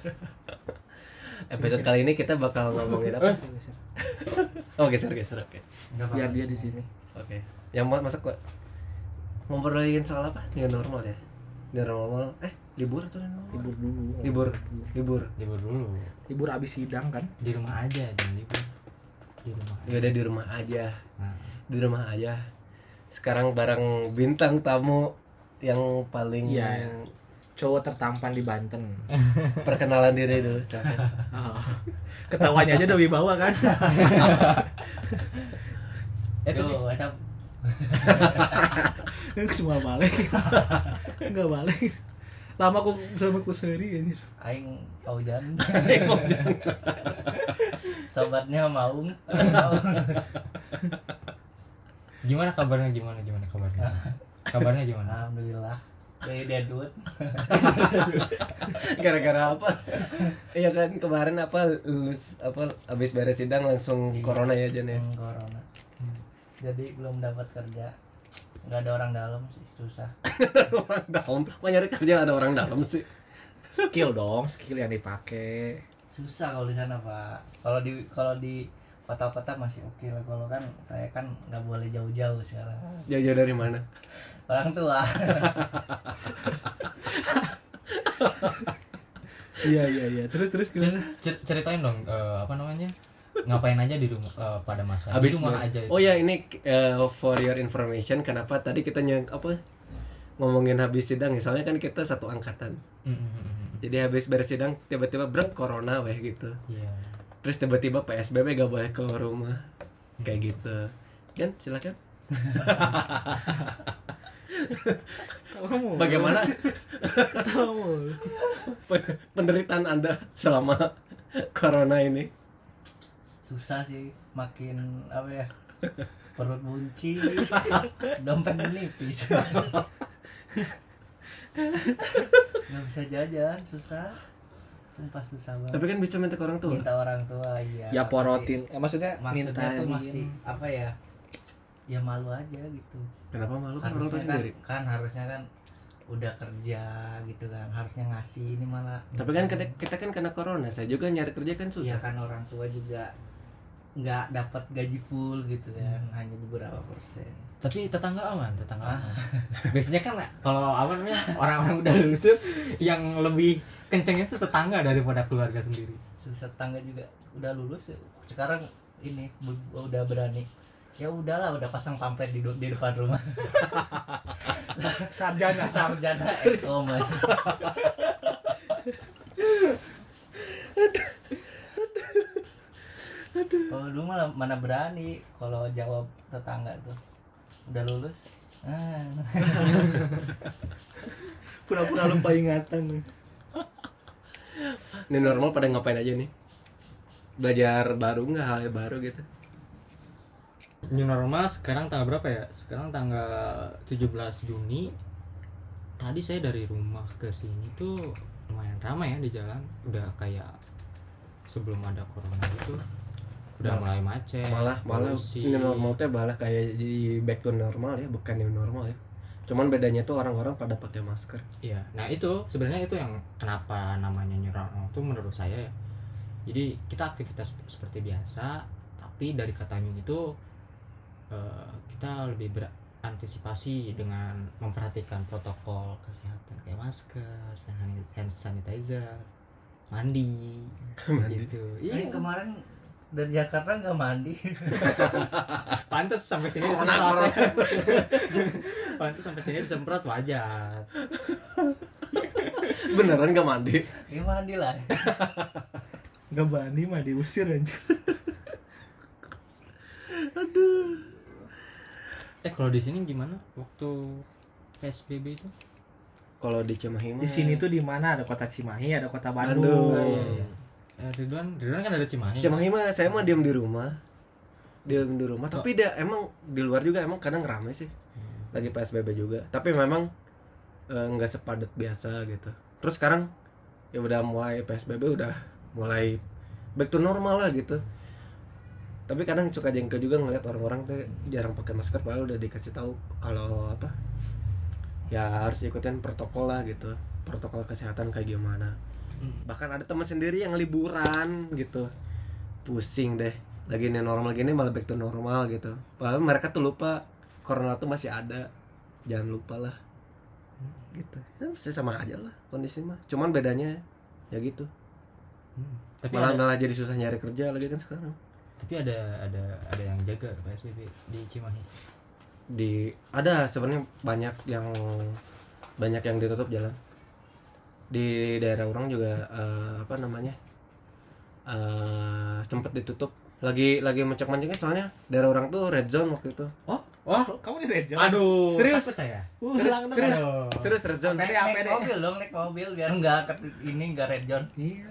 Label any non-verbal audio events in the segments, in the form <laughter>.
<laughs> Episode kali ini kita bakal ngomongin apa sih? geser? Oh geser geser oke. biar dia di sini Oke. Yang mau masuk kok ngobrolin soal apa? New normal ya. New normal. Eh libur atau new normal? libur dulu Libur. Libur. libur dulu libur abis sidang kan di rumah aja jangan libur di rumah Ya udah di rumah aja. nah, Di rumah aja. Sekarang bareng bintang tamu yang paling iya. Cowok tertampan di Banten <laughs> perkenalan diri dulu. silakan. <laughs> ketawanya aja udah wibawa kan <laughs> eh tuh Yo, what's up? semua balik nggak balik lama aku sama ku seri anjir Aing Faujan. Sobatnya Maung. gimana kabarnya gimana gimana kabarnya kabarnya gimana Alhamdulillah. Dari Deadwood. <laughs> Gara-gara apa? Iya kan kemarin apa lulus apa habis beres sidang langsung Iya. corona ya Jan ya. Hmm, corona. Jadi belum dapat kerja. Nggak ada orang dalam sih, susah. <laughs> orang dalam. Kok nyari kerja ada orang dalam sih? skill dong skill yang dipakai Susah kalau di sana, Pak. Kalau di kalau di kota-kota masih oke lah. Kalau kan saya kan nggak boleh jauh-jauh sekarang. Jauh-jauh dari mana? Orang tua. iya iya iya terus terus terus gimana ceritain dong eh, apa namanya ngapain aja di rumah eh, pada masa Habis di rumah aja Oh ya ini uh, for your information kenapa tadi kita nyang apa ngomongin habis sidang misalnya kan kita satu angkatan. Mm, mm, mm, mm. Jadi habis beres sidang tiba-tiba brek corona weh gitu. iya Terus tiba-tiba PSBB gak boleh keluar rumah. Kayak gitu. Kan silakan. Bagaimana penderitaan Anda selama corona ini? susah sih makin apa ya perut bunci dompet menipis <laughs> nggak bisa jajan susah sumpah susah banget. Tapi kan bisa minta ke orang tua. minta orang tua iya. Ya porotin. Sih? eh, maksudnya maksudnya minta tuh masih apa ya ya malu aja gitu. Kenapa malu? Kan orang tua kan, sendiri? kan harusnya kan udah kerja gitu kan. Harusnya ngasih ini malah. Tapi kan kita, kita kan kena corona, saya juga nyari kerja kan ya susah. kan orang tua juga nggak dapat gaji full gitu kan. Hanya beberapa persen. Tapi tetangga aman tetangga aman. <laughs> Biasanya kan kalau namanya orang-orang udah lulus tuh yang lebih kencengnya tuh tetangga daripada keluarga sendiri. Susah tangga juga. Udah lulus ya. sekarang ini udah berani. Ya udahlah udah pasang pamflet di, di depan rumah. <laughs> Sarjana. Sarjana <laughs> exo mas kalau dulu malah mana berani kalau jawab tetangga tuh. Udah lulus. Ah. pura-pura lupa ingatan Ini normal pada ngapain aja nih? Belajar baru nggak hal yang baru gitu? New normal sekarang tanggal berapa ya? Sekarang tanggal 17 Juni. Tadi saya dari rumah ke sini tuh lumayan ramai ya di jalan. Udah kayak sebelum ada corona itu udah Malah- mulai macet. malah malah ini normal teh malah kayak jadi back to normal ya bukan new normal ya cuman bedanya tuh orang-orang pada pakai masker Iya. Nah, itu sebenarnya itu yang kenapa namanya normal itu menurut saya ya. Jadi kita aktivitas seperti biasa, tapi dari kata new itu eh, kita lebih berantisipasi dengan memperhatikan protokol kesehatan kayak masker, hand sanitizer, mandi, <laughs> gitu. Eh, Iya. kemarin dari Jakarta nggak mandi <laughs> Pantes sampai sini disemprot. <laughs> Pantes sampai sini disemprot wajar. <laughs> beneran gak mandi ya mandi lah nggak bani mah diusir aja Eh kalau di sini gimana waktu PSBB itu? kalau di Cimahi mah di sini tuh di mana ada kota Cimahi ada kota Bandung. Bandung, Oh, iya, iya. Eh, Ridwan, Ridwan kan ada Cimahi. Cimahi mah saya mah diam di rumah. Diam di rumah. Tapi dia emang di luar juga emang kadang rame sih. Hmm. lagi PSBB juga. Tapi memang eh, nggak sepadat biasa gitu. Terus sekarang ya udah mulai PSBB udah mulai back to normal lah gitu. Tapi kadang suka jengkel juga ngeliat orang-orang tuh jarang pakai masker padahal udah dikasih tahu kalau apa ya harus ikutin protokol lah gitu. Protokol kesehatan kayak gimana bahkan ada teman sendiri yang liburan gitu. Pusing deh. Lagi ini normal gini malah back to normal gitu. Padahal mereka tuh lupa corona tuh masih ada. Jangan lupa lah. Gitu. Ya, masih sama aja lah kondisi mah. Cuman bedanya ya gitu. Tapi malah ada, malah jadi susah nyari kerja lagi kan sekarang. Tapi ada ada ada yang jaga PSBB di Cimahi? Di ada sebenarnya banyak yang banyak yang ditutup jalan di daerah orang juga eh, apa namanya eh sempat ditutup lagi lagi mencek-menceknya soalnya daerah orang tuh red zone waktu itu Oh, Wah. kamu di Rejo? aduh Serius? saya Ulang dong. serius Aduh. serius red zone naik, Apa naik deh? mobil dong naik mobil biar nggak ke- ini nggak red zone Iya.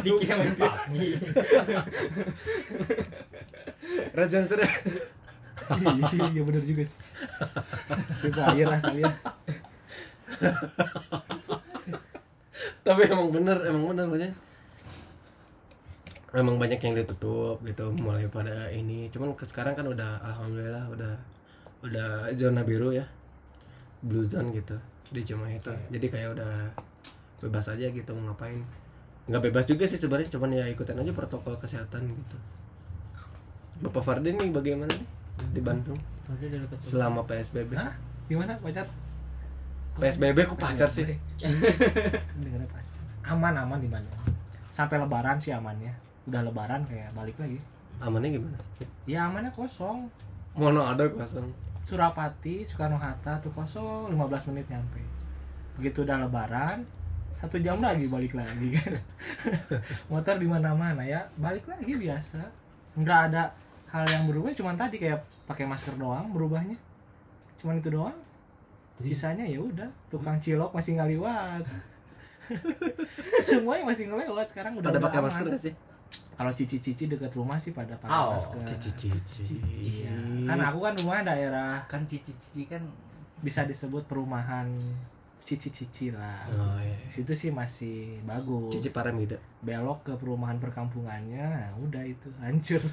<laughs> dikira main PUBG red zone serius Iya benar juga sih. Fire lah kalian. Tapi emang bener emang bener maksudnya. Emang banyak yang ditutup gitu mulai pada ini. Cuman ke sekarang kan udah alhamdulillah udah udah zona biru ya. Blue zone gitu di Cimahi itu. Jadi kayak udah bebas aja gitu mau ngapain. Nggak bebas juga sih sebenarnya cuman ya ikutin aja protokol kesehatan gitu. Bapak Fardin nih bagaimana nih di Bandung? Selama PSBB Hah? Gimana pacar? PSBB kok pacar sih. Aman aman di Bandung. Sampai lebaran sih amannya. Udah lebaran kayak balik lagi. amannya gimana Ya amannya kosong. mono ada kosong Surapati, Soekarno Hatta tuh kosong 15 menit nyampe. Begitu udah lebaran, satu jam lagi balik lagi kan. <laughs> Motor di mana-mana ya, balik lagi biasa. Nggak ada hal yang berubah, cuman tadi kayak pakai masker doang berubahnya. Cuman itu doang. Sisanya ya udah, tukang cilok masih ngaliwat. <laughs> Semuanya masih ngelewat sekarang udah pada pakai masker gak sih Kalau cici-cici dekat rumah sih pada pakai Oh, masker. cici-cici Iya. Kan aku kan rumah daerah kan cici-cici kan bisa disebut perumahan cici-cici lah. oh iya Di situ sih masih bagus. cici paramida Belok ke perumahan perkampungannya, nah udah itu hancur. <laughs>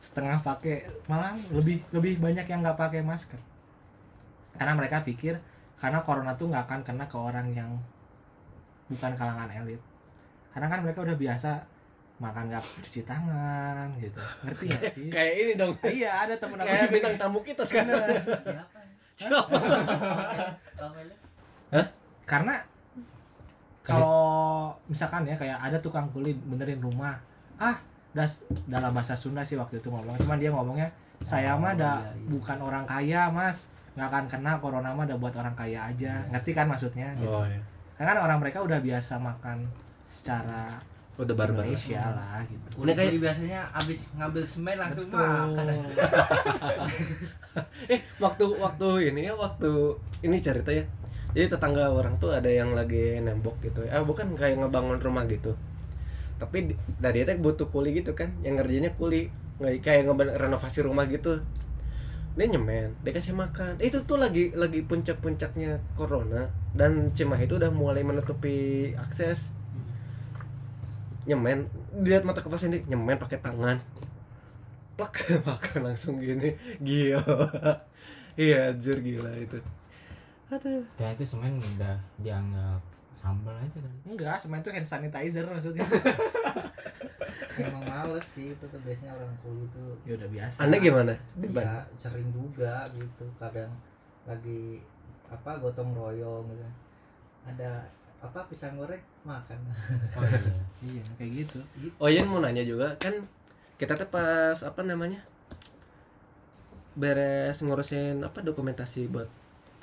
Setengah pakai malah lebih lebih banyak yang nggak pakai masker. Karena mereka pikir karena corona tuh nggak akan kena ke orang yang bukan kalangan elit. Karena kan mereka udah biasa makan nggak cuci tangan gitu. Ngerti gak sih? <laughs> kayak ini dong iya, ada temen aku kayak bintang tamu kita sekarang <laughs> siapa siapa Kamelnya? karena kalau misalkan ya kayak ada tukang kuli benerin rumah ah das dalam bahasa Sunda sih waktu itu ngomong cuman dia ngomongnya saya Oh, mah ada iya, iya. bukan orang kaya mas nggak akan kena corona mah ada buat orang kaya aja. Ngerti kan maksudnya? Oh iya. Karena kan orang mereka udah biasa makan secara udah barbar. Indonesia lah gitu. Udah kayak- biasanya abis ngambil semen langsung Betul. makan. <laughs> eh waktu waktu ini ya waktu ini cerita ya. Jadi tetangga orang tuh ada yang lagi nembok gitu. Ya ah, bukan kayak ngebangun rumah gitu. Tapi nah dia teh butuh kuli gitu kan. Yang ngerjainnya kuli. Kayak renovasi rumah gitu dia nyemen dia kasih makan. Itu tuh lagi lagi puncak-puncaknya corona dan Cimahi itu udah mulai menutupi akses. Nyemen lihat mata kepala sendiri nyemen pakai tangan. Plak <laughs> makan langsung gini. Gila. <laughs> Iya anjir gila itu. Aduh. Ya itu semen udah dianggap sambal aja kan. Enggak semen itu hand sanitizer maksudnya <laughs> Emang males sih itu tuh biasanya orang kuli tuh. ya udah biasa anda gimana Iya, sering juga gitu. Kadang lagi apa gotong royong gitu. Ada apa pisang goreng makan. oh iya <laughs> iya kayak gitu oh iya mau nanya juga kan kita tuh pas apa namanya beres ngurusin apa dokumentasi buat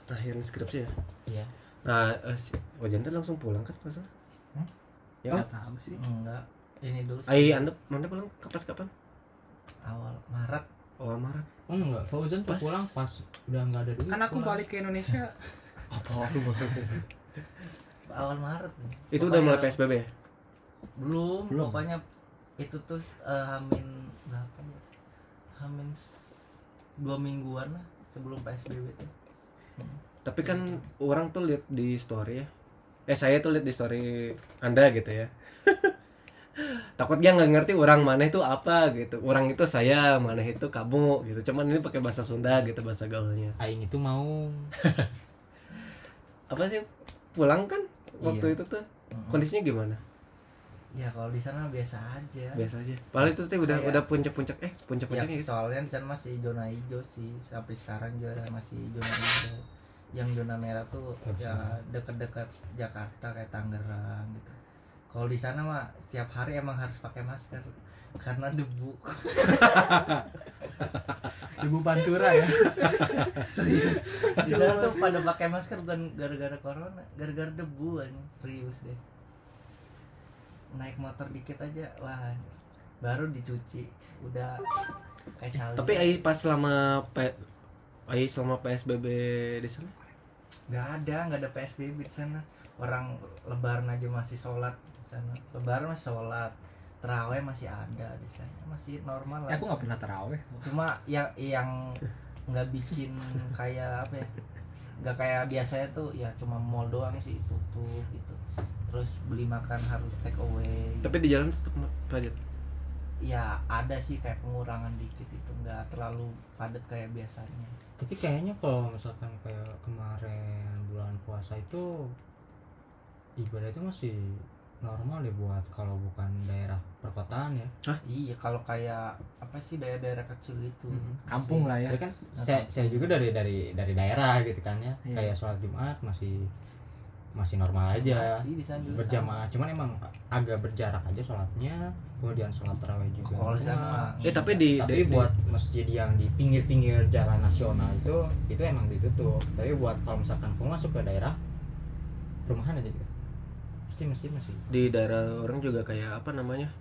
akhirin skripsi ya iya nah eh, si Wajan tuh langsung pulang kan masa Hmm? ya nggak tahu sih Enggak. Ini dulu sih. Ai anda anda pulang. Kapan kapan? Awal Maret. awal Maret. Oh enggak. Fauzan tuh Pas. pulang pas udah nggak ada duit kan aku pulang. balik ke Indonesia. <laughs> Apa Awal Maret. itu udah mulai PSBB ya? Belum, Belum. pokoknya itu tuh eh, hamin berapa ya? Hamin dua mingguan lah sebelum psbb tuh tapi kan orang tuh lihat di story ya. Eh saya tuh lihat di story anda gitu ya <laughs> takutnya nggak ngerti orang mana itu apa gitu. Orang itu saya mana itu kamu gitu. Cuman ini pakai bahasa Sunda gitu bahasa gaulnya. Aing itu mau. <laughs> Apa sih? Pulang kan waktu Iya. itu tuh? Kondisinya gimana? Ya kalau di sana biasa aja. Biasa aja. Padahal itu tuh udah Kayak- udah puncak-puncak eh ya puncak-puncaknya gitu. soalnya di sana masih zona hijau sih. Sampai sekarang juga masih zona hijau. Yang zona merah tuh ya dekat-dekat Jakarta kayak Tangerang gitu kalau di sana mah tiap hari emang harus pakai masker karena debu. <laughs> Ibu pantura ya? <laughs> Serius. Di sana tuh pada pakai masker bukan gara-gara corona gara-gara debu anjing. Serius deh. Naik motor dikit aja wah baru dicuci udah kayak salju. tapi ai pas selama P ai selama PSBB di sana? Nggak ada nggak ada psbb di sana. Orang lebaran aja masih sholat sana. Lebaran masih sholat. Terawih masih ada di sana. Masih normal ya lah aku nggak pernah teraweh cuma yang yang nggak bikin kayak apa ya? Nggak kayak biasanya tuh ya cuma mall doang sih tutup gitu. Terus beli makan harus take away. Tapi di jalan tetap padat ya ada sih kayak pengurangan dikit itu. Nggak terlalu padat kayak biasanya. Tapi kayaknya kalau misalkan kayak kemarin bulan puasa itu ibadah itu masih normal ya buat kalau bukan daerah perkotaan ya. Iya kalau kayak apa sih daerah-daerah kecil itu. Mhm. kampung lah ya. Kan saya, saya juga dari dari dari daerah gitu kan ya. Iya. kayak sholat jumat masih masih normal aja. Masih di sana juga berjamaah. cuman emang agak berjarak aja sholatnya. Kemudian sholat tarawih juga. Di Wah. mah- eh tapi di tapi di- buat masjid yang di pinggir-pinggir jalan nasional itu itu emang ditutup. Tapi buat kalau misalkan kamu masuk ke daerah perumahan aja gitu pasti masjid masih di daerah orang juga kayak apa namanya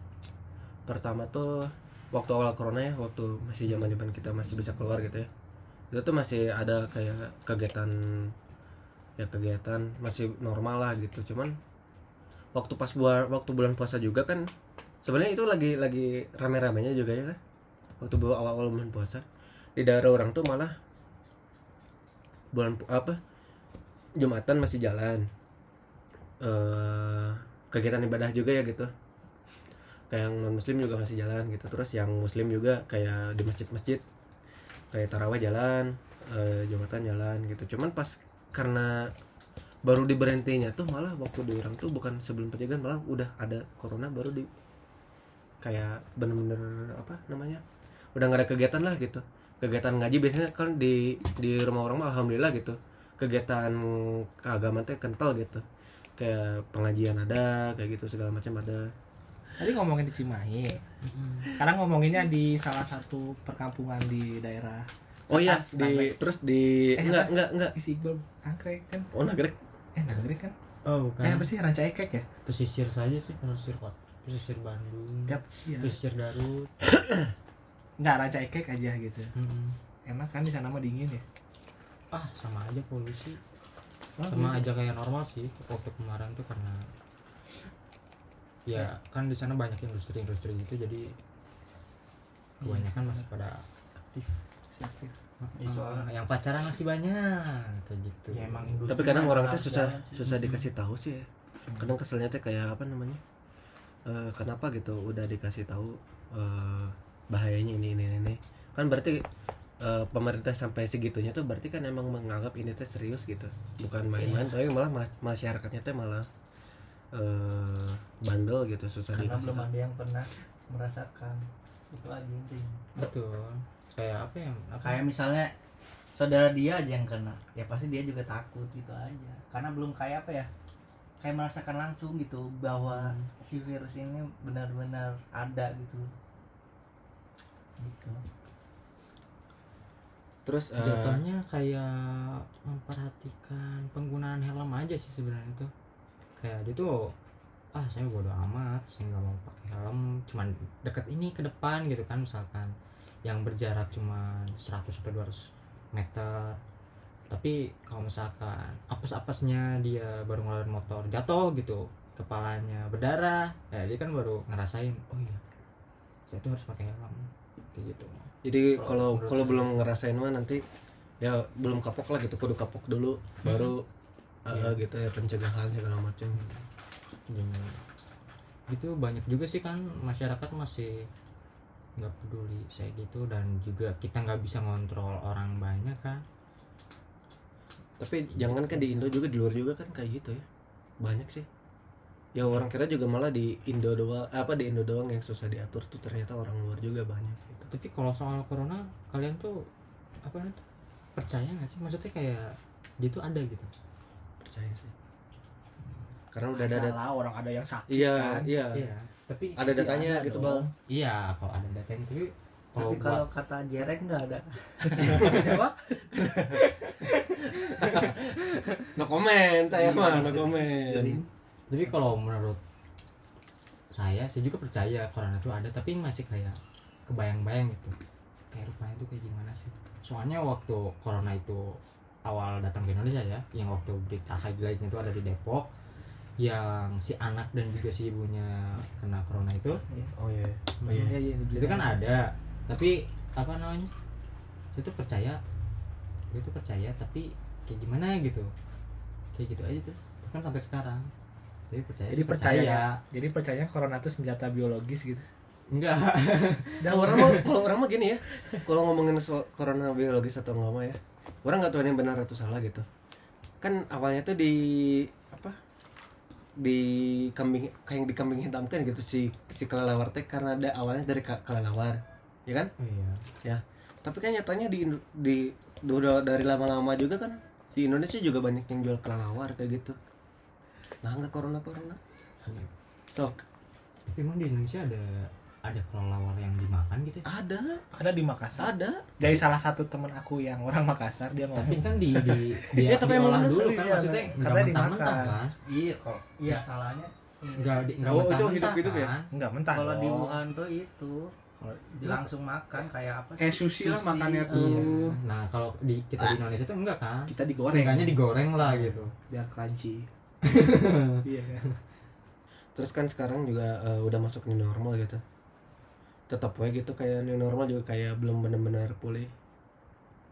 pertama tuh waktu awal corona ya waktu masih zaman zaman kita masih bisa keluar gitu ya. Itu tuh masih ada kayak kegiatan ya kegiatan masih normal lah gitu. Cuman waktu pas bulan waktu bulan puasa juga kan sebenarnya itu lagi lagi rame-ramenya juga ya kan waktu awal awal bulan puasa di daerah orang tuh malah bulan apa jumatan masih jalan eh kegiatan ibadah juga ya gitu. Kayak yang non muslim juga masih jalan gitu. Terus yang muslim juga kayak di masjid-masjid kayak tarawih jalan eh, jumatan jalan gitu. Cuman pas karena baru diberhentinya tuh malah waktu di orang tuh bukan sebelum pencegahan malah udah ada corona baru di kayak bener-bener apa namanya udah nggak ada kegiatan lah gitu. Kegiatan ngaji biasanya kan di di rumah orang mah alhamdulillah gitu. Kegiatan keagamaan teh kental gitu kayak pengajian ada kayak gitu segala macam ada. Tadi ngomongin di Cimahi. Sekarang ngomonginnya di salah satu perkampungan di daerah oh iya di Nagrek. terus di Eh, enggak apa? enggak enggak. Isi Iqbal Anggrek kan? Oh nagrek. Eh Nagrek kan? Oh eh bukan. apa sih? Ranca Ekek ya? Pesisir saja sih pesisir kota pesisir Bandung tiap iya. pesisir Garut. <coughs> Nggak Ranca Ekek aja gitu. Mm-mm. enak kan di sana mah dingin ya? Ah sama aja polusi sama aja kayak normal sih waktu kemarin tuh karena ya kan di sana banyak industri-industri gitu jadi kebanyakan masih pada aktif. Aktif. Ya, soalnya- yang pacaran masih banyak kayak gitu. Ya emang tapi kadang orang tuh susah susah dikasih tahu sih ya. Kadang keselnya tuh kayak apa namanya Eh, kenapa gitu udah dikasih tahu eh, bahayanya ini ini ini. Kan berarti eh, pemerintah sampai segitunya tuh berarti kan emang menganggap ini tuh serius gitu. Bukan main-main tapi malah mas- masyarakatnya tuh malah eh, bandel gitu susah karena dikasih belum ada yang pernah merasakan itu aja intinya betul. Kayak apa yang apa? Kayak misalnya saudara dia aja yang kena. Ya pasti dia juga takut gitu aja. Karena belum kayak apa ya kayak merasakan langsung gitu bahwa si virus ini benar-benar ada gitu. Gitu terus jatuhnya kayak memperhatikan penggunaan helm aja sih sebenarnya itu kayak dia tuh ah saya bodo amat saya nggak mau pakai helm cuman deket ini ke depan gitu kan misalkan. Yang berjarak cuma 100 sampai 200 meter. Tapi kalau misalkan apes-apesnya dia baru ngeluarin motor jatuh gitu kepalanya berdarah ya dia kan baru ngerasain oh iya saya tuh harus pakai helm kayak gitu jadi Kalau kalau belum ngerasain mah nanti ya belum kapok lah gitu kudu kapok dulu baru eh, Iya. gitu ya pencegahan segala macam. Gitu banyak juga sih kan masyarakat masih nggak peduli saya gitu dan juga kita nggak bisa ngontrol orang banyak kan. Tapi jangan kan di Indo juga di luar juga kan kayak gitu ya. Banyak sih ya orang kira juga malah di Indo doang apa di Indo doang yang susah diatur tuh. Ternyata orang luar juga banyak gitu. Tapi kalau soal corona kalian tuh apa itu percaya nggak sih? Maksudnya kayak dia tuh ada gitu? Percaya sih. Karena udah ada ada lah orang ada yang sakit iya kan. iya. Iya tapi ada datanya ada gitu dong. bang. Iya kalau ada datanya tapi kalau tapi buat kalau kata Jerek nggak ada. <laughs> Siapa? <laughs> No comment saya mah no comment tapi kalau menurut saya saya juga percaya corona itu ada tapi masih kayak kebayang-bayang gitu. Kayak rupanya itu kayak gimana sih? Soalnya waktu corona itu awal datang ke Indonesia ya yang waktu berita highlightnya itu ada di Depok yang si anak dan juga si ibunya kena corona itu. Oh iya oh iya. Iya iya itu kan ada tapi apa namanya? Saya tuh percaya saya tuh percaya tapi kayak gimana gitu? Kayak gitu aja terus kan sampai sekarang tapi percaya jadi percaya. ya jadi percaya corona itu senjata biologis gitu. Enggak. Kalau orang mah kalau orang mah gini ya. Kalau ngomongin soal corona biologis atau enggak mah ya. Orang nggak tahu ini benar atau salah gitu. Kan awalnya tuh di apa? Di kambing kayak yang di kambing hitamkan gitu si si kelelawar teh karena ada awalnya dari kelelawar. Ya kan? Oh iya tapi kan nyatanya di di udah dari lama-lama juga kan di Indonesia juga banyak yang jual kelelawar kayak gitu nah nggak corona corona sok tapi emang di Indonesia ada ada kelelawar yang dimakan gitu ya? ada ada di Makassar ada dari salah satu teman aku yang orang Makassar dia ngomong tapi kan di di dia Ya, tapi emang dulu kan iya, maksudnya karena dimakan. kan iya kok iya salahnya nggak di nggak Oh, itu hidup-hidup ya? kan? enggak mentah kalau di. Wuhan tuh itu langsung makan kayak apa sih kayak sushi lah makannya eh, tuh. Iya. Nah kalau di kita di Indonesia tuh enggak kan? kita digoreng Seenggaknya digoreng lah gitu. biar crunchy <laughs> iya kan? Terus kan sekarang juga eh, udah masuk new normal gitu. Tetap we gitu kayak new normal juga kayak belum benar-benar pulih.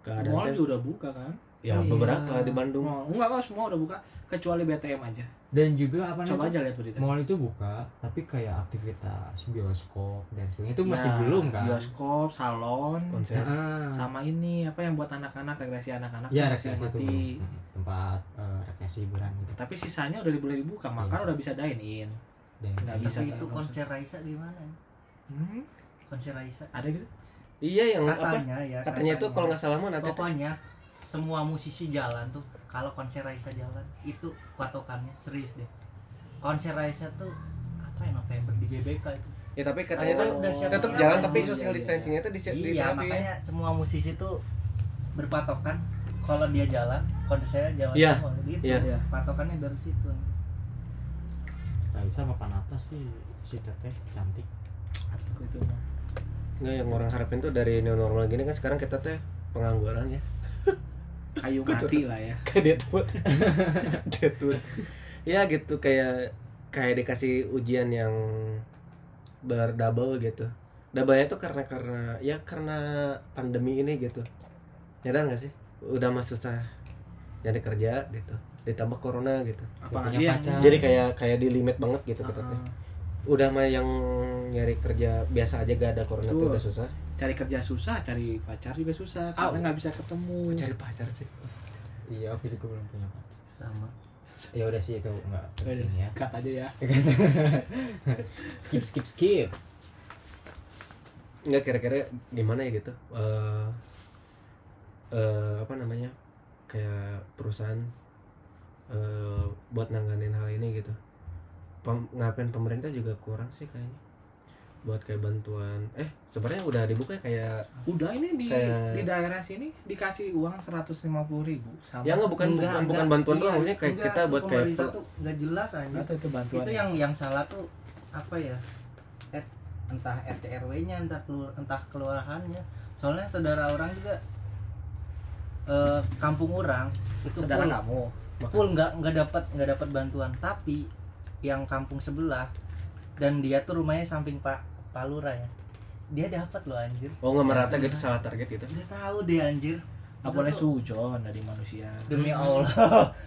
Keadaan mall teh- juga udah buka kan ya Oh, iya. beberapa di Bandung. Mall enggak kok semua udah buka kecuali BTM aja. Dan juga apa coba namanya? aja lihat berita Mall itu buka, tapi kayak aktivitas bioskop dan sebagainya. Itu masih Ya, belum kan? bioskop salon konser. Heeh. sama ini apa yang buat anak-anak rekreasi anak-anak. Ya rekreasi itu tempat eh, rekreasi hiburan gitu. tapi sisanya udah boleh dibuka makan Iya. udah bisa dine in. Dan Nggak bisa tapi itu konser Raisa gimana hmm, konser Raisa. Ada gitu? Iya yang apa? Katanya ya katanya itu kalau nggak salah mah nanti pokoknya semua musisi jalan tuh kalau konser Raisa jalan itu patokannya serius deh konser Raisa tuh apa ya November di GBK itu ya tapi katanya Oh, tuh siap-siap tetap jalan tapi Iya, social iya, distancingnya tuh di iya diterapin. makanya semua musisi tuh berpatokan kalau dia jalan konsernya jalan Iya, semua gitu iya. patokannya dari situ Raisa papan atas sih si teteh cantik. mah. nggak yang orang harapin tuh dari new normal gini kan sekarang kita teh pengangguran ya kayu mati lah ya. Kayak Deadwood. <laughs> Deadwood. Ya gitu kayak kayak dikasih ujian yang berdouble gitu. Double tuh karena karena ya karena pandemi ini gitu. Nyadar nggak sih? Udah mah susah nyari kerja gitu. Ditambah corona gitu. Apalagi punya yang pacar. jadi kayak kayak di limit banget gitu kita teh Uh-uh. udah mah yang nyari kerja biasa aja gak ada corona tuh Betul. udah susah cari kerja susah cari pacar juga susah Au. karena nggak bisa ketemu. Cari pacar sih. Iya, aku juga belum punya pacar. sama. Ya udah sih itu enggak penting ya. cut aja ya. <laughs> Skip skip skip. nggak kira-kira gimana ya gitu? Eh eh, apa namanya? Kayak perusahaan eh buat nanganin hal ini gitu. Pem, ngapain pemerintah juga kurang sih kayaknya buat kayak bantuan. Eh sebenarnya udah dibuka ya kayak udah ini di Kayak- di daerah sini dikasih uang 150.000 ribu sama ya nggak bukan Enggak, bukan, bukan enggak. bantuan Iya, doang maksudnya kayak enggak, kita buat kayak tuh nggak jelas aja itu bantuan itu yang yang salah tuh apa ya? Eh, entah RT RW nya entah kelur, entah kelurahannya. Soalnya saudara orang juga eh, kampung orang itu saudara full kamu full nggak nggak dapat nggak dapat bantuan. Tapi yang kampung sebelah dan dia tuh rumahnya samping pak Palura ya. Dia dapat loh anjir. Oh nggak merata gitu salah target gitu? Dia tahu deh anjir. Nggak Itu boleh sujon dari manusia. Demi Hmm. Allah.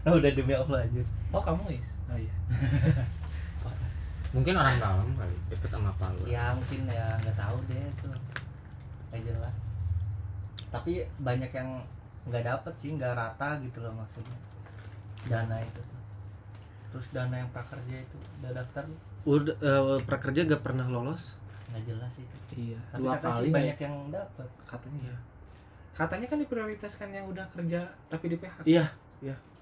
Nah, <laughs> udah demi Allah anjir. Oh kamu is? Oh iya. <laughs> Mungkin orang dalam kali deket sama Palu. ya mungkin ya nggak tahu deh itu. Nggak jelas. Tapi banyak yang nggak dapet sih nggak rata gitu loh maksudnya. Dana itu tuh. Terus dana yang prakerja itu udah daftar lu? udah eh, prakerja gak pernah lolos nggak jelas itu. Iya tapi dua katanya kali. sih banyak yang dapat katanya ya katanya kan diprioritaskan yang udah kerja tapi di PHK iya.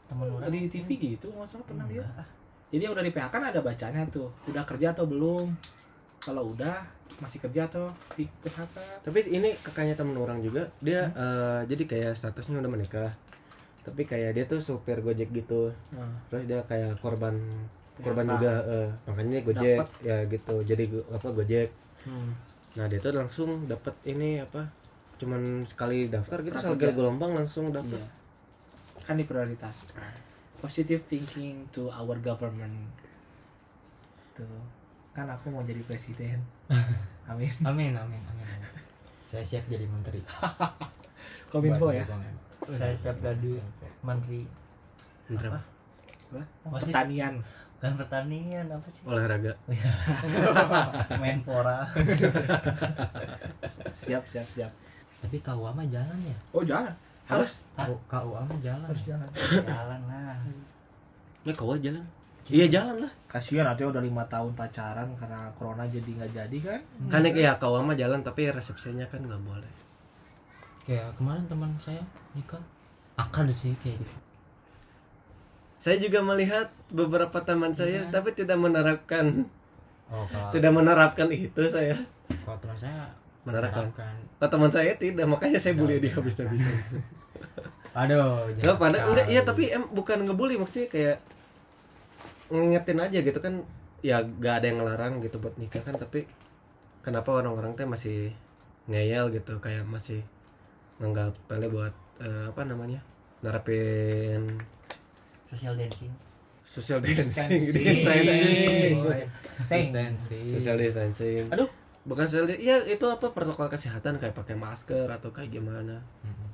Temen orang di TV gitu masalah pernah ah. jadi yang udah di PHK kan ada bacanya tuh. Udah kerja atau belum? Kalau udah masih kerja atau di PHK tapi ini kakaknya temen orang juga dia eh, jadi kayak statusnya udah menikah. Tapi kayak dia tuh supir gojek gitu. Nah, terus dia kayak korban korban PHK. juga eh, makanya dia gojek Dapet. ya gitu. Jadi apa gojek hmm. nah dia tuh langsung dapat ini apa cuman sekali daftar gitu sekali gelombang langsung dapat iya. Kan diprioritaskan positive thinking to our government. Tuh. Kan aku mau jadi presiden. <laughs> Amin. Amin amin amin, amin. saya siap jadi menteri. <laughs> Kominfo ya? saya siap jadi menteri. Menteri apa? apa? Sih pertanian kan pertanian apa sih? Olahraga. <laughs> Menpora siap siap siap. Tapi KUA mah jalan ya? Oh jangan harus. K- KUA mah jalan. Harus jalan. Jalan lah. Ya kau aja jalan. Iya. Jalan lah. Kasihan nanti udah lima tahun pacaran karena corona jadi nggak jadi kan? Kan ya kau mah jalan tapi resepsinya kan nggak boleh. Kayak kemarin teman saya nikah. Akad sih kayak gitu saya juga melihat beberapa teman saya tapi tidak menerapkan. Oh kalau tidak menerapkan itu saya. Kalau teman saya menerapkan. menerapkan. kalau teman saya tidak makanya saya bully dia habis-habisan. Aduh Enggak jangan pada enggak iya tapi em bukan ngebully maksudnya kayak ngingetin aja gitu kan. Ya gak ada yang ngelarang gitu buat nikah kan tapi kenapa orang-orang teh masih ngeyel gitu kayak masih nganggap pele buat eh, apa namanya nerapin social dancing. Social dancing. <laughs> Distancing. distancing social distancing Aduh. bukan social ya itu apa protokol kesehatan kayak pakai masker atau kayak gimana. Mm-mm.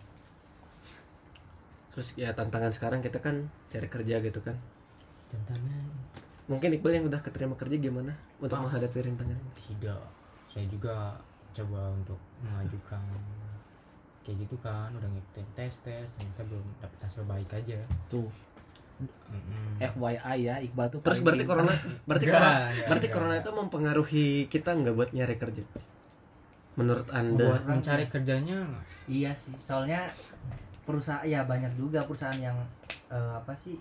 terus ya tantangan sekarang kita kan cari kerja gitu kan. Tantangan. Mungkin Iqbal yang udah keterima kerja gimana untuk Ah. menghadapi rintangan? Tidak. Saya juga coba untuk mengajukan kayak gitu kan udah ngikutin tes tes ternyata belum dapet hasil baik aja. Tuh Mm-mm. FYI ya Iqbal tuh terus berarti pintar. corona berarti Enggak, corona enggak, berarti enggak, corona enggak. itu mempengaruhi kita nggak buat nyari kerja menurut anda buat mencari kerjanya iya sih soalnya perusahaan ya banyak juga perusahaan yang eh, apa sih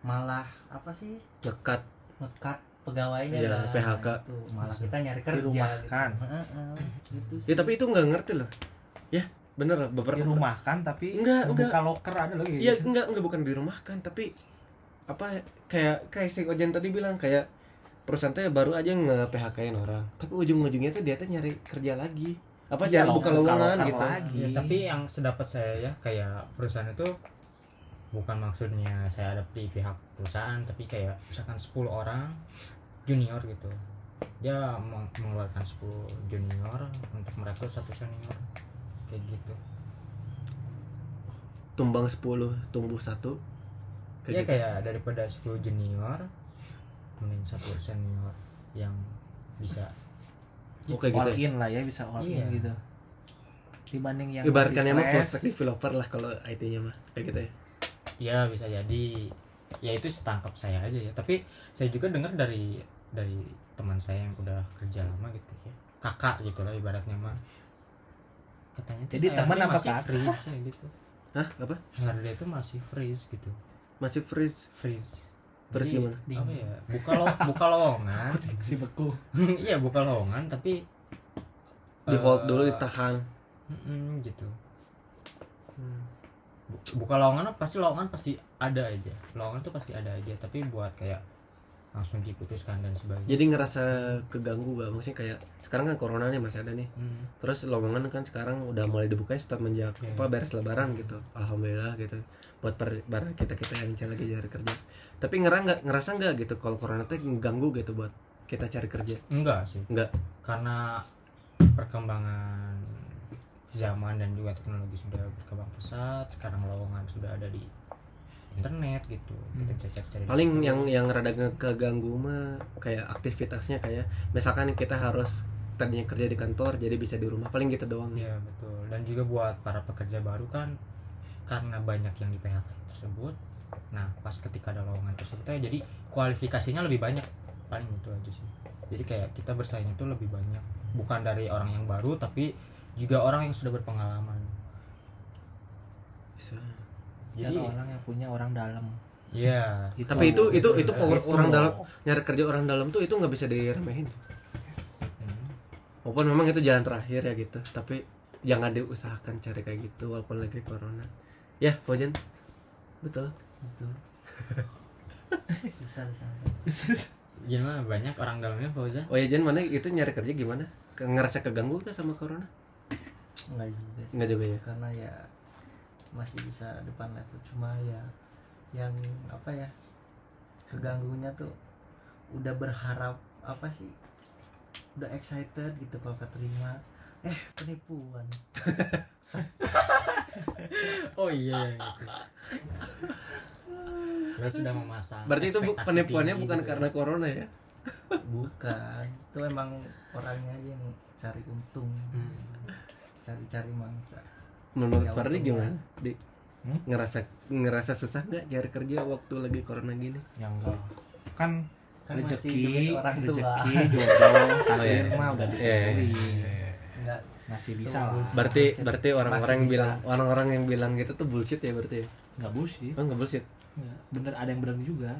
malah apa sih ngekat ngekat pegawainya Iya, kan. PHK. Nah, itu. malah kita nyari kerja Dirumahkan. gitu. Heeh, gitu sih. ya tapi itu nggak ngerti loh ya bener beberapa di rumah kan tapi Enggak, enggak. loker ada lagi Iya enggak enggak bukan di rumah kan tapi apa kayak kayak si Ojen tadi bilang kayak perusahaan teh baru aja nge PHK-in orang tapi ujung-ujungnya tuh dia tuh nyari kerja lagi. Apa Iya, jangan lo- buka lowongan gitu. lagi. Ya, tapi yang sedapat saya ya kayak perusahaan itu bukan maksudnya saya ada di pihak perusahaan tapi kayak misalkan 10 orang junior gitu. Dia meng- mengeluarkan 10 junior untuk merekrut satu senior kayak gitu. Tumbang 10 tumbuh satu. Ya gitu. kayak daripada 10 junior mending satu senior yang bisa Oh, kayak gitu ya? in lah ya bisa all Iya. in gitu. Dibanding yang ibaratkannya mah full fresh, stack developer lah kalau IT-nya mah kayak gitu ya? Ya bisa jadi. Ya itu setangkap saya aja ya. Tapi saya juga dengar dari dari teman saya yang udah kerja lama gitu ya. Kakak gitu lah ibaratnya mah katanya Jadi teman apa masih kakak? freeze ya gitu. Hah? Apa? HRD itu masih freeze gitu. Masih freeze? Freeze. Freeze gimana? apa ya? buka lo buka lowongan. Si beku. <laughs> Iya buka lowongan tapi di hold eh, dulu ditahan. mm-mm, gitu. Hmm. Bu- buka lowongan pasti lowongan pasti ada aja. Lowongan tuh pasti ada aja tapi buat kayak langsung diputuskan dan sebagainya. Jadi ngerasa keganggu gak maksudnya kayak sekarang kan corona nih masih ada nih. Hmm. terus lowongan kan sekarang udah mulai dibuka semenjak Iya. apa beres lebaran gitu. Alhamdulillah gitu. Buat barang kita kita yang cari lagi cari kerja. Tapi ngerang nggak ngerasa nggak gitu kalau corona tuh ganggu gitu buat kita cari kerja? Enggak sih. Enggak. karena perkembangan zaman dan juga teknologi sudah berkembang pesat sekarang lowongan sudah ada di internet gitu kita bisa cari-cari di paling situ. yang yang rada keganggu mah kayak aktivitasnya kayak misalkan kita harus tadinya kerja di kantor jadi bisa di rumah paling gitu doang Iya betul. Dan juga buat para pekerja baru kan karena banyak yang di PHK tersebut. Nah pas ketika ada lowongan tersebut ya jadi kualifikasinya lebih banyak paling itu aja sih. Jadi kayak kita bersaing itu lebih banyak bukan dari orang yang baru tapi juga orang yang sudah berpengalaman. bisa jadi Jadi orang yang punya orang dalam. Iya. tapi itu itu itu power Itu. orang dalam nyari kerja orang dalam tuh itu nggak bisa diremehin. Walaupun memang itu jalan terakhir ya gitu tapi jangan diusahakan cari kayak gitu walaupun lagi corona. Ya Fauzan betul. Betul. <laughs> susah susah. Gimana banyak orang dalamnya Fauzan? oh ya Jen mana itu nyari kerja gimana? Ke- ngerasa keganggu kah sama corona? Enggak juga sih. Enggak juga ya? Karena ya masih bisa depan level cuma ya yang apa ya keganggunya tuh udah berharap apa sih udah excited gitu kalau keterima eh penipuan <laughs> Oh iya. <laughs> Lo sudah memasang. berarti itu penipuannya bukan gitu. karena corona ya bukan itu emang orangnya aja yang cari untung Hmm. cari-cari mangsa menurut Ya, Fardi gimana di Hmm? ngerasa ngerasa susah nggak cari kerja waktu lagi corona gini yang enggak kan kan masih rezeki orang tua rezeki jodoh takdir iya. mah udah Iya, iya. ditentuin enggak masih bisa lah berarti Bullshit. berarti orang-orang yang bilang orang-orang yang bilang gitu tuh bullshit ya berarti ya? nggak bullshit oh nggak bullshit Nggak. bener ada yang bener juga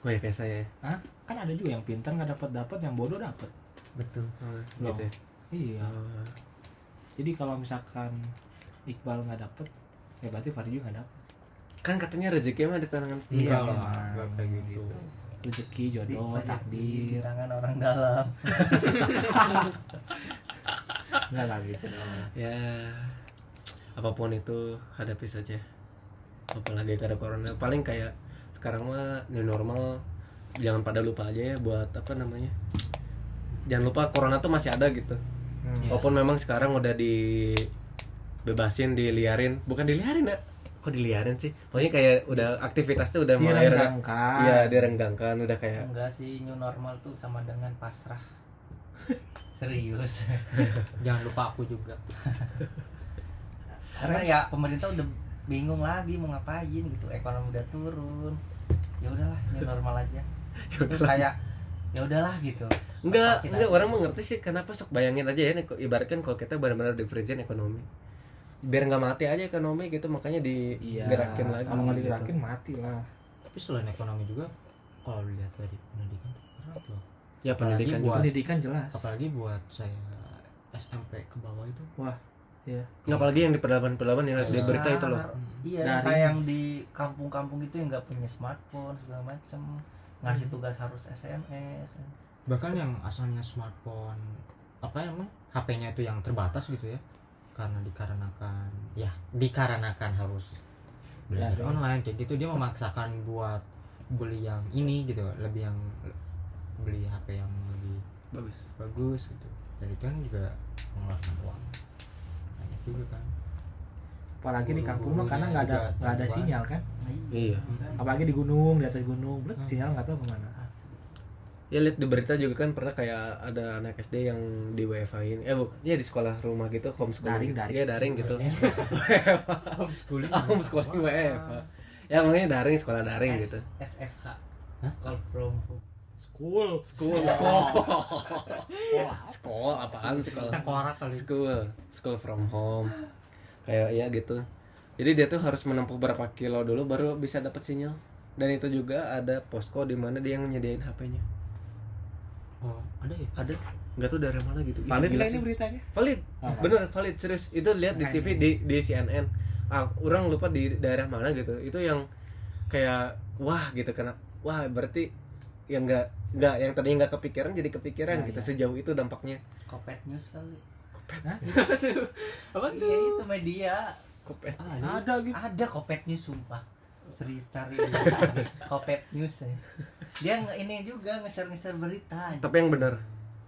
oh ya kayak saya ya Hah? kan ada juga yang pintar nggak dapat dapat yang bodoh dapat Betul. oh, gitu ya iya Oh. jadi kalau misalkan Iqbal nggak dapet ya berarti Fardi juga nggak dapet. Kan katanya rezeki mah di tangan Iya, Enggak lah, kayak gitu. rezeki di, jodoh di takdir. tangan orang dalam. <laughs> Nggak lah gitu dong. Ya apa pun itu hadapi saja. Apalagi karena corona. Paling kayak sekarang mah new normal. Jangan pada lupa aja ya buat apa namanya jangan lupa corona tuh masih ada gitu. Hmm. walaupun memang sekarang udah dibebasin diliarin. Bukan diliarin ya kok diliarin sih? Pokoknya kayak udah aktivitasnya udah mulai reda- direnggangkan. Iya direnggangkan udah kayak enggak sih new normal tuh sama dengan pasrah. <laughs> Serius. <laughs> Jangan lupa aku juga. <laughs> karena ya pemerintah udah bingung lagi mau ngapain gitu. Ekonomi udah turun. Ya udahlah new normal aja. Terus kayak ya udahlah gitu. Enggak enggak aja. orang mengerti sih kenapa sok bayangin aja ya ibaratkan kalau kita benar-benar di ekonomi biar nggak mati aja ekonomi gitu makanya iya digerakin lagi kalau nggak gitu. digerakin mati lah Tapi selain ekonomi juga kalau dilihat dari pendidikan tuh berat loh. ya pendidikan Apalagi juga buat- pendidikan jelas Apalagi buat saya SMP ke bawah itu. ya Nggak, apalagi yang di pedalaman-pedalaman yang di berita itu loh Besar. iya Dari- kayak yang di kampung-kampung itu yang nggak punya smartphone segala macem ngasih tugas harus SMS Bahkan yang asalnya smartphone apa ya emang HP-nya itu yang terbatas gitu ya. Karena dikarenakan ya dikarenakan harus belajar Daring. online. Kayak gitu dia memaksakan buat beli yang ini gitu, lebih yang beli HP yang lebih bagus. bagus gitu. Dan itu kan juga mengeluarkan uang. Banyak juga kan. Apalagi di kampung mah karena nggak ada nggak ada sinyal kan? Iya. Apalagi di gunung di atas gunung blek, Hmm. sinyal nggak tahu ke mana ya lihat di berita juga kan pernah kayak ada anak SD yang di WFH in eh bu ya di sekolah rumah gitu homeschooling. Daring, daring. Iya daring gitu. <laughs> <laughs> Homeschooling. Homeschooling WFH ya makanya daring sekolah daring gitu. S- SFH Hah? School from home. School. School. <laughs> School. School. Apaan sekolah school. School from home. Kayak ya gitu. Jadi dia tuh harus menempuh berapa kilo dulu baru bisa dapat sinyal. Dan itu juga ada posko di mana dia yang nyediain HP-nya oh ada ya? Ada. Nggak tahu dari mana gitu. Itu valid gila ini beritanya? Valid. Oh, valid. bener valid. Serius. Itu lihat di. TV di di CNN ah, orang lupa di daerah mana gitu. Itu yang kayak wah gitu kenapa wah berarti yang nggak nggak yang tadinya nggak kepikiran jadi kepikiran Nah, gitu. iya. sejauh itu dampaknya. Kopet News kali. Hah? apa iya itu media. Kopet ah, ada. ada gitu. Ada Kopet News sumpah serius cari Kopet <laughs> News ya. dia ini juga nge-share-nge-share berita tapi yang benar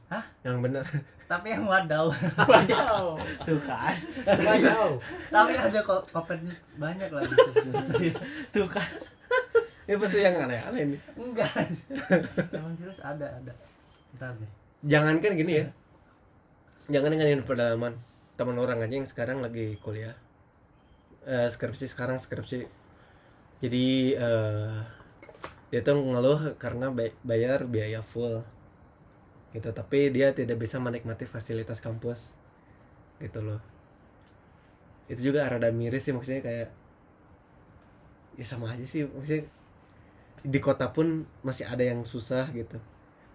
Hah? yang benar tapi yang wadaw. Waduh, tuh kan, Waduh. tapi ada ko- Kopet News banyak lah. Gitu serius. Tuh kan. ini pasti yang aneh-aneh nih enggak. <laughs> Emang serius? Ada ada. Ntar deh. Jangankan gini ya. Jangan dengan pedalaman teman orang aja yang sekarang lagi kuliah. Eh, skripsi sekarang skripsi jadi eh, dia tuh ngeluh karena bay- bayar biaya full. Gitu tapi dia tidak bisa menikmati fasilitas kampus. Gitu loh. Itu juga rada miris sih maksudnya kayak ya sama aja sih maksudnya di kota pun masih ada yang susah gitu.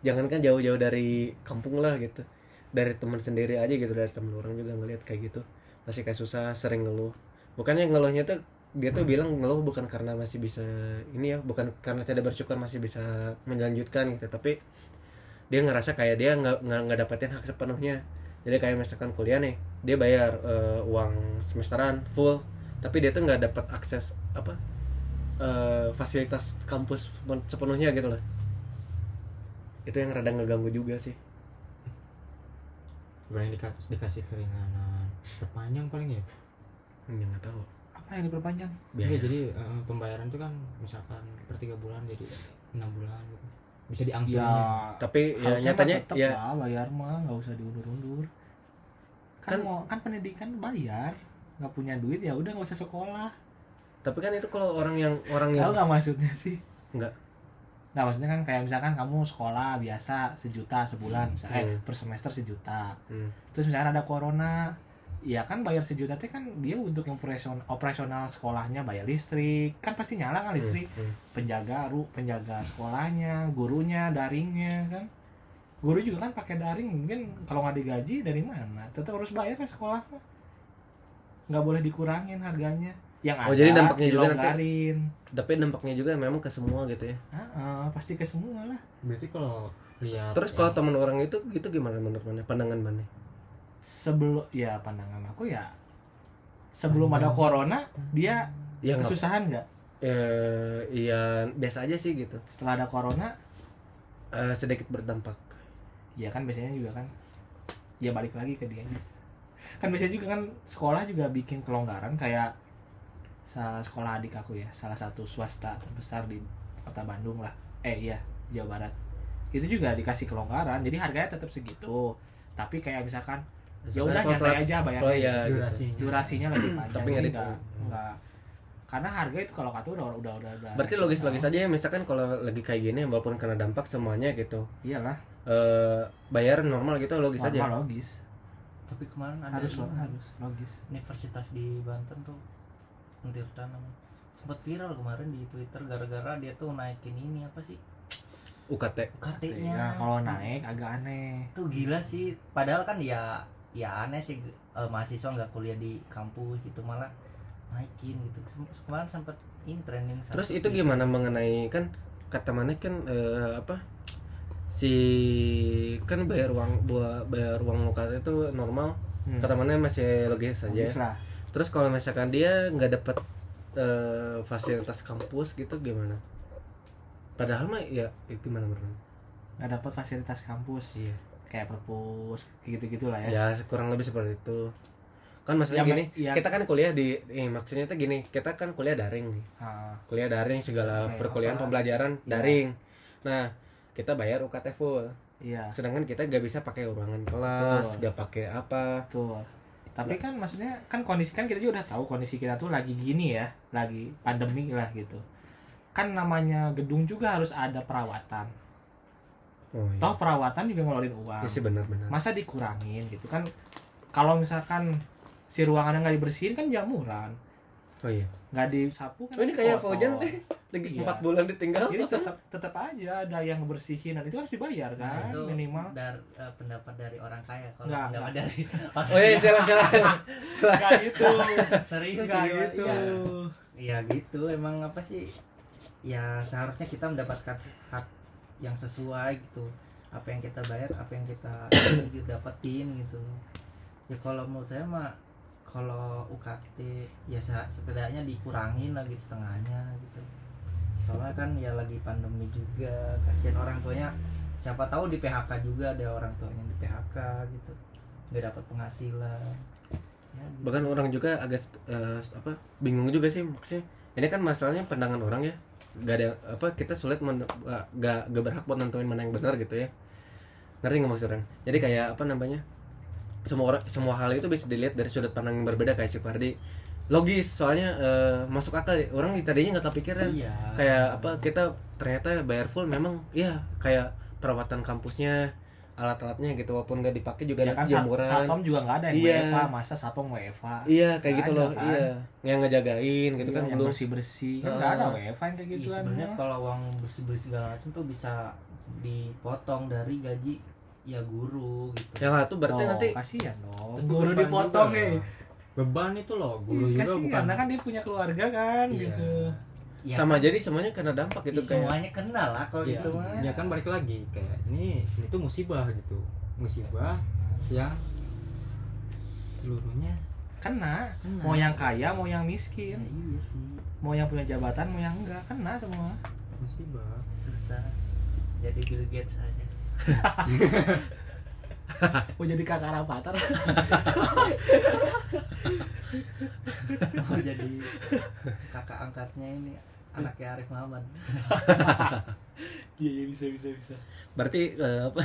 Jangankan jauh-jauh dari kampung lah gitu. Dari teman sendiri aja gitu dari temen orang juga ngelihat kayak gitu. Masih kayak susah sering ngeluh. Bukannya ngeluhnya tuh dia tuh bilang ngeluh bukan karena masih bisa ini ya bukan karena tidak bersyukur masih bisa melanjutkan gitu tapi dia ngerasa kayak dia nggak nggak dapetin hak sepenuhnya. Jadi kayak misalkan kuliah nih dia bayar eh, uang semesteran full tapi dia tuh nggak dapat akses apa eh, fasilitas kampus sepen- sepenuhnya gitu loh. Itu yang rada ngeganggu juga sih. Sebenarnya dikasih, keringanan perpanjang paling ya? Ya nggak tahu apa yang diperpanjang. Iya, biaya jadi eh, pembayaran itu kan misalkan per tiga bulan jadi enam bulan gitu. Bisa diangsur ya tapi ya nyatanya mah tetep ya lah bayar mah nggak usah diundur-undur. Kan, Kan- mau kan pendidikan bayar nggak punya duit ya udah nggak usah sekolah. Tapi kan itu kalau orang yang orang yang tahu nggak maksudnya sih? Nggak. nggak maksudnya kan kayak misalkan kamu sekolah biasa sejuta sebulan misalnya eh, Hmm. per semester sejuta. Hmm. terus misalnya ada corona ya kan bayar sejuta teh kan dia untuk yang operasional operasional sekolahnya bayar listrik. Kan pasti nyala kan listrik. Hmm, hmm. penjaga ru penjaga sekolahnya gurunya daringnya kan? Guru juga kan pakai daring mungkin kalau nggak digaji dari mana? Tetap harus bayar kan sekolah. Nggak boleh dikurangin harganya. Yang Oh, ada jadi dampaknya juga nanti- tapi dampaknya juga memang ke semua gitu ya? Ah, pasti ke semua lah. Berarti kalau lihat terus kalau yang- teman orang itu gitu gimana menurut mana? Pandangan mana sebelum ya pandangan aku ya sebelum ada corona dia ya kesusahan nggak? Eh, iya biasa aja sih gitu. Setelah ada corona? Eh, sedikit berdampak. Ya kan biasanya juga kan ya balik lagi ke dia. Kan biasanya juga kan sekolah juga bikin kelonggaran kayak sekolah adik aku ya salah satu swasta terbesar di kota Bandung lah. Eh iya Jawa Barat. Itu juga dikasih kelonggaran jadi harganya tetap segitu. Tapi kayak misalkan ya udah Kalau nyantai telat- aja oh bayarnya iya gitu. durasinya. Durasinya lebih panjang. Tapi nggak jadi dihitung. nggak nggak karena harga itu kalau kata udah udah udah udah berarti rasional. logis-logis aja ya misalkan kalau lagi kayak gini walaupun kena dampak semuanya gitu. Iyalah. Eh bayar normal gitu logis aja. normal logis. Tapi kemarin ada harus ini, harus logis. Universitas di Banten tuh Untirta namanya sempat viral kemarin di Twitter gara-gara dia tuh naikin ini apa sih? UKT UKT-nya ya kalau naik agak aneh. Tuh gila sih. Padahal kan ya ya aneh sih eh, mahasiswa nggak kuliah di kampus gitu malah naikin gitu. Sem- kemarin sempat ini trending satu terus itu Twitter. gimana mengenai kan kata mana kan eh, apa si kan bayar uang buat bayar uang UKT itu normal. Hmm. kata mana masih logis saja terus kalau misalkan dia nggak dapat eh, fasilitas kampus gitu gimana? Padahal mah ya, ya gimana menurut nggak dapat fasilitas kampus. Iya kayak perpus gitu gitu lah ya. Ya kurang lebih seperti itu. Kan maksudnya Ya, gini ya. kita kan kuliah di eh, maksudnya tuh gini kita kan kuliah daring nih. Ah, kuliah daring segala Oke, perkuliahan apa? pembelajaran Iya. daring. Nah kita bayar UKT full. Iya. Sedangkan kita gak bisa pakai ruangan kelas Betul. gak pakai apa. Betul. Tapi kan maksudnya kan kondisi kan kita juga udah tahu kondisi kita tuh lagi gini ya lagi pandemi lah gitu. Kan namanya gedung juga harus ada perawatan oh iya. Toh perawatan juga ngeluarin uang. Ya sih benar-benar masa dikurangin gitu? Kan kalau misalkan si ruangannya nggak dibersihin kan jamuran oh iya. Nggak disapu kan oh ini kayak. Fauzan teh lagi Iya. empat bulan ditinggal jadi tetap tetap aja ada yang bersihin dan itu harus dibayar kan itu minimal. dar, eh, pendapat dari orang kaya kalau Nggak, pendapat nggak. dari <laughs> oh iya salah salah <laughs> nggak gitu. <laughs> Serius nggak jadi, gitu. Ya, ya gitu. Emang apa sih? Ya seharusnya kita mendapatkan hak yang sesuai gitu. Apa yang kita bayar apa yang kita <coughs> dapetin gitu. Ya kalau menurut saya mah kalau UKT ya se- setidaknya dikurangin lagi setengahnya gitu. Soalnya kan ya lagi pandemi juga kasihan orang tuanya. Siapa tahu di PHK juga ada orang tuanya di PHK gitu. Nggak dapat penghasilan. Ya, gitu. bahkan orang juga agak eh, apa bingung juga sih maksudnya. Ini kan masalahnya pandangan orang ya gak ada apa kita sulit men, gak, gak berhak buat nentuin mana yang benar gitu ya. Ngerti nggak maksud orang jadi kayak apa namanya semua orang semua hal itu bisa dilihat dari sudut pandang yang berbeda kayak si Fardi. Logis soalnya eh, masuk akal orang tadinya nggak kepikiran. Iya. kayak apa kita ternyata bayar full memang iya kayak perawatan kampusnya alat-alatnya gitu walaupun nggak dipakai juga ya ada kan sat- jemuran satpam juga nggak ada yang Iya. WFA masa satpam WFA? Iya kayak Nggak gitu ada, loh kan? iya yang ngejagain gitu kan yang belum. bersih bersih kan nggak ada WFA yang kayak Iya, gitu sebenarnya kalau uang bersih bersih segala macam tuh bisa dipotong dari gaji ya guru gitu. Yang satu berarti oh, nanti kasihan dong. Guru dipotong nih beban itu loh guru Ih, juga kasihan, bukan. Karena kan dia punya keluarga kan Iya. gitu Ya sama kan, jadi semuanya kena dampak gitu ya kayak semuanya kena lah kalau Iya, gitu mah. Ya kan balik lagi kayak ini ini tuh musibah gitu. Musibah yang seluruhnya kena. Kena. mau yang kaya mau yang Ya, miskin iya sih. Mau yang punya jabatan mau yang enggak kena semua. Musibah. Susah. Jadi Bill Gates aja. <laughs> Mau jadi kakak rapatar <laughs> mau jadi kakak angkatnya ini anaknya Arif Muhammad <laughs> iya iya bisa bisa bisa. Berarti eh, apa?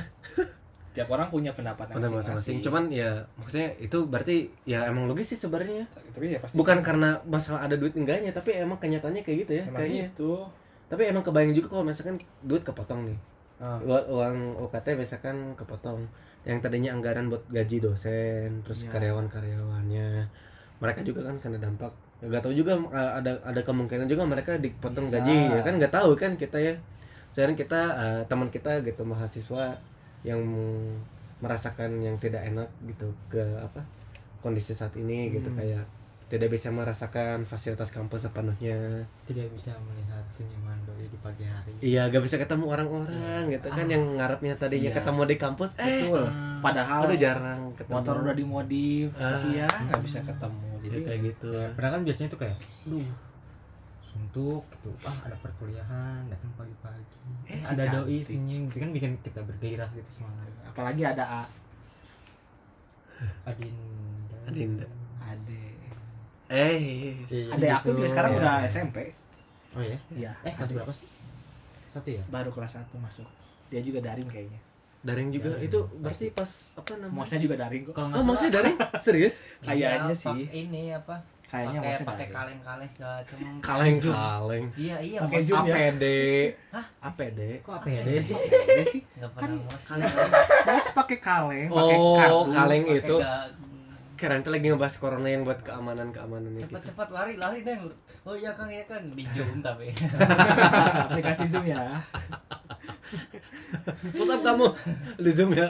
Tiap orang punya pendapat masing-masing. cuman ya maksudnya itu berarti ya emang logis sih sebenarnya. Tapi ya pasti. Bukan karena masalah ada duit enggaknya tapi emang kenyataannya kayak gitu ya emang kayaknya. gitu. Tapi emang kebayang juga kalau misalkan duit kepotong nih. Ua- uang UKT misalkan kepotong. Yang tadinya anggaran buat gaji dosen terus Ya. karyawan-karyawannya mereka juga kan kena dampak nggak tahu juga eh, ada ada kemungkinan juga mereka dipotong Bisa. gaji ya kan nggak tahu kan kita ya sekarang kita eh, teman kita gitu mahasiswa yang merasakan yang tidak enak gitu ke apa kondisi saat ini gitu Hmm. kayak tidak bisa merasakan fasilitas kampus sepenuhnya tidak bisa melihat senyuman doi di pagi hari Iya, gak bisa ketemu orang-orang gitu kan yang ngarepnya tadinya Iya. ketemu di kampus eh betul padahal udah jarang ketemu. motor udah dimodif Ah. tapi ya nggak bisa ketemu jadi jadi kayak gitu. Ya, padahal kan biasanya tuh kayak duh suntuk gitu ah ada perkuliahan datang pagi-pagi Eh, si ada doi cantik. senyum itu kan bikin kita bergairah gitu semangat apalagi ada A Adinda Adinda. Eh, Iya, Ade aku gitu. juga sekarang Iya. udah SMP oh ya iya eh kelas berapa sih satu ya baru kelas 1 masuk dia juga daring kayaknya daring juga Daring. itu berarti pas apa namanya? mosnya juga daring kok kalau Oh, maksudnya daring? <laughs> Serius? Kayaknya Iya, sih. ini apa kayaknya pakai mosnya pakai kaleng-kaleng segala macam <laughs> Kaleng-kaleng. iya iya Pakai Zoom ya? APD. Hah? APD. kok APD sih Ada sih nggak Kan pernah mos mos pakai kaleng pakai Oh, kaleng itu. Keren tuh lagi ngebahas corona yang buat keamanan-keamanan itu. cepet-cepet lari lari deh oh iya kang iya kang di zoom <laughs> tapi aplikasi zoom ya Push up kamu di Zoom ya.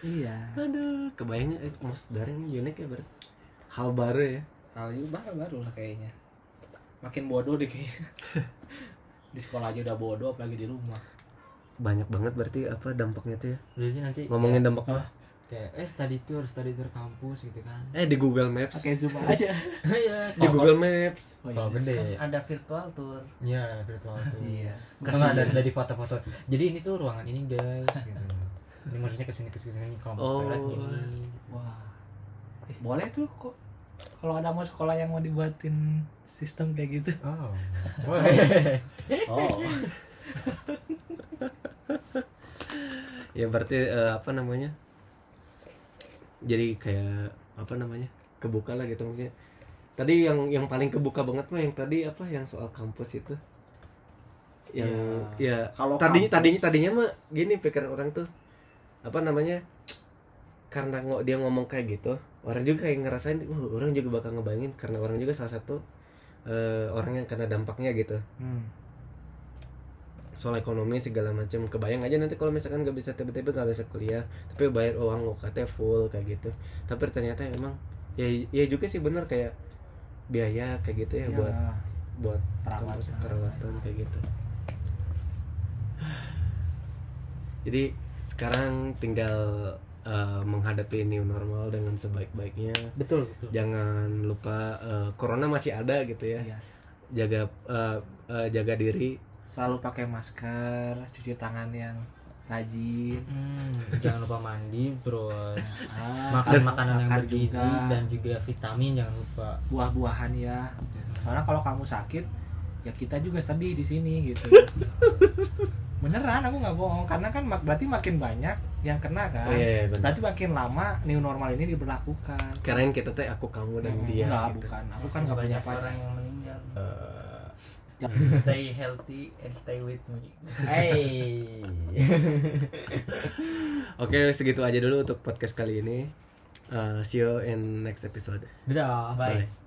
iya Aduh, kebayangnya eh, mos daring ini unik ya berarti. Hal baru ya. hal itu baru baru lah kayaknya makin bodoh deh kayaknya <laughs> di sekolah aja udah bodoh apalagi di rumah Banyak banget berarti apa dampaknya tuh ya. jadi nanti Ngomongin kayak, dampaknya. Kayak eh study tour study tour kampus gitu kan Eh di Google Maps. pakai zoom aja <laughs> iya Di Google Maps. oh, kalau gede kan ada virtual tour Iya, virtual tuh. Iya. Atau nggak dari, foto-foto. Jadi ini tuh ruangan ini guys. Gitu. Ini maksudnya ke sini ke sini kalau mau Oh. gini. wah boleh tuh kok kalau ada mau sekolah yang mau dibuatin sistem kayak gitu Oh, <laughs> boleh. oh Ya berarti eh, apa namanya? Jadi kayak apa namanya? Kebuka lah gitu maksudnya. Tadi yang yang paling kebuka banget mah yang tadi apa yang soal kampus itu. Yang ya, kalau tadinya kampus- tadinya tadinya mah gini pikiran orang tuh apa namanya? Karena ngo- dia ngomong kayak gitu, orang juga kayak ngerasain, wah orang juga bakal ngebayangin karena orang juga salah satu eh, orang yang kena dampaknya gitu. hmm. Soal ekonomi segala macam kebayang aja nanti kalau misalkan nggak bisa tiba-tiba nggak bisa kuliah tapi bayar uang UKT full kayak gitu. Tapi ternyata emang ya ya juga sih bener kayak biaya kayak gitu ya, Ya, buat buat perawatan. kampus perawatan kayak gitu. <sighs> Jadi sekarang tinggal eh, menghadapi new normal dengan sebaik-baiknya. Betul betul. Jangan lupa eh, corona masih ada gitu ya. Iya. jaga eh, eh, jaga diri selalu pakai masker cuci tangan yang rajin. Hmm, jangan lupa mandi terus <laughs> Ah, makan makanan yang bergizi juga. dan juga vitamin jangan lupa. buah-buahan ya. Soalnya kalau kamu sakit ya kita juga sedih di sini gitu. <laughs> Beneran aku nggak bohong. Karena kan mak- berarti makin banyak yang kena kan? Oh, iya, iya, berarti makin lama new normal ini diberlakukan. Kirain kita teh aku kamu dan Mm, dia enggak gitu. bukan. Aku kan nggak punya banyak pacar. orang yang meninggal. Eh, <laughs> stay healthy and stay with me hey <laughs> Oke, segitu aja dulu untuk podcast kali ini. Uh, see you in next episode. dadah bye Bye.